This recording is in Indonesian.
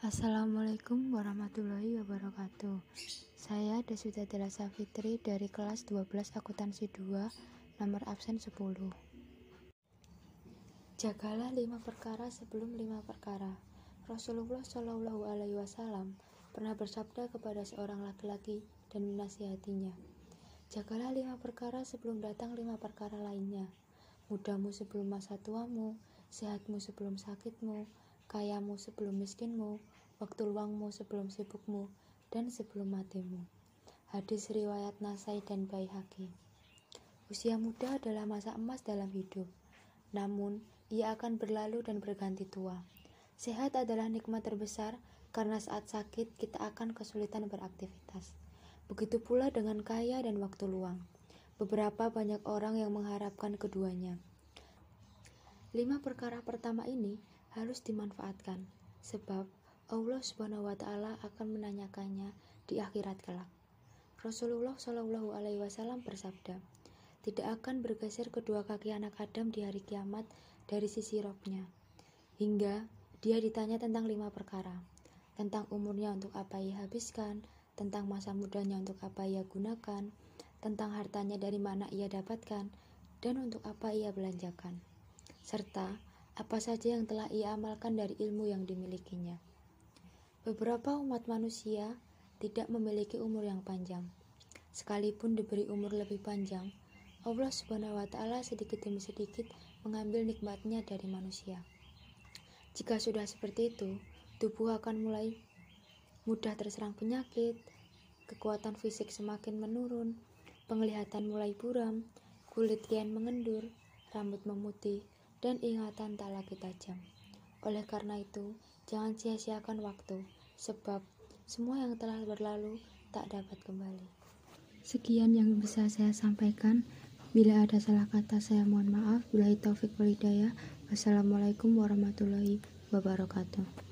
Assalamualaikum warahmatullahi wabarakatuh. Saya Deswita Delasa Fitri dari kelas 12 akuntansi 2 nomor absen 10 Jagalah lima perkara sebelum lima perkara. Rasulullah Shallallahu Alaihi Wasallam pernah bersabda kepada seorang laki-laki dan menasihatinya Jagalah lima perkara sebelum datang lima perkara lainnya. Mudahmu sebelum masa tuamu, sehatmu sebelum sakitmu, kayamu sebelum miskinmu, waktu luangmu sebelum sibukmu, dan sebelum matimu. Hadis riwayat Nasai dan Baihaqi. Usia muda adalah masa emas dalam hidup. Namun, ia akan berlalu dan berganti tua. Sehat adalah nikmat terbesar karena saat sakit kita akan kesulitan beraktivitas. Begitu pula dengan kaya dan waktu luang. Beberapa banyak orang yang mengharapkan keduanya. Lima perkara pertama ini harus dimanfaatkan, sebab Allah Subhanahu wa taala akan menanyakannya di akhirat kelak. Rasulullah Shallallahu alaihi wasallam bersabda, "Tidak akan bergeser kedua kaki anak Adam di hari kiamat dari sisi robnya, hingga dia ditanya tentang lima perkara, tentang umurnya untuk apa ia habiskan, tentang masa mudanya untuk apa ia gunakan, tentang hartanya dari mana ia dapatkan, dan untuk apa ia belanjakan, serta apa saja yang telah ia amalkan dari ilmu yang dimilikinya. Beberapa umat manusia tidak memiliki umur yang panjang. Sekalipun diberi umur lebih panjang, Allah Subhanahu wa taala sedikit demi sedikit mengambil nikmatnya dari manusia. Jika sudah seperti itu, tubuh akan mulai mudah terserang penyakit, kekuatan fisik semakin menurun, penglihatan mulai buram, kulit kian mengendur, rambut memutih, dan ingatan tak lagi tajam. Oleh karena itu, jangan sia-siakan waktu, sebab semua yang telah berlalu tak dapat kembali. Sekian yang bisa saya sampaikan. Bila ada salah kata, saya mohon maaf. Bila taufik walhidayah. Wassalamualaikum warahmatullahi wabarakatuh.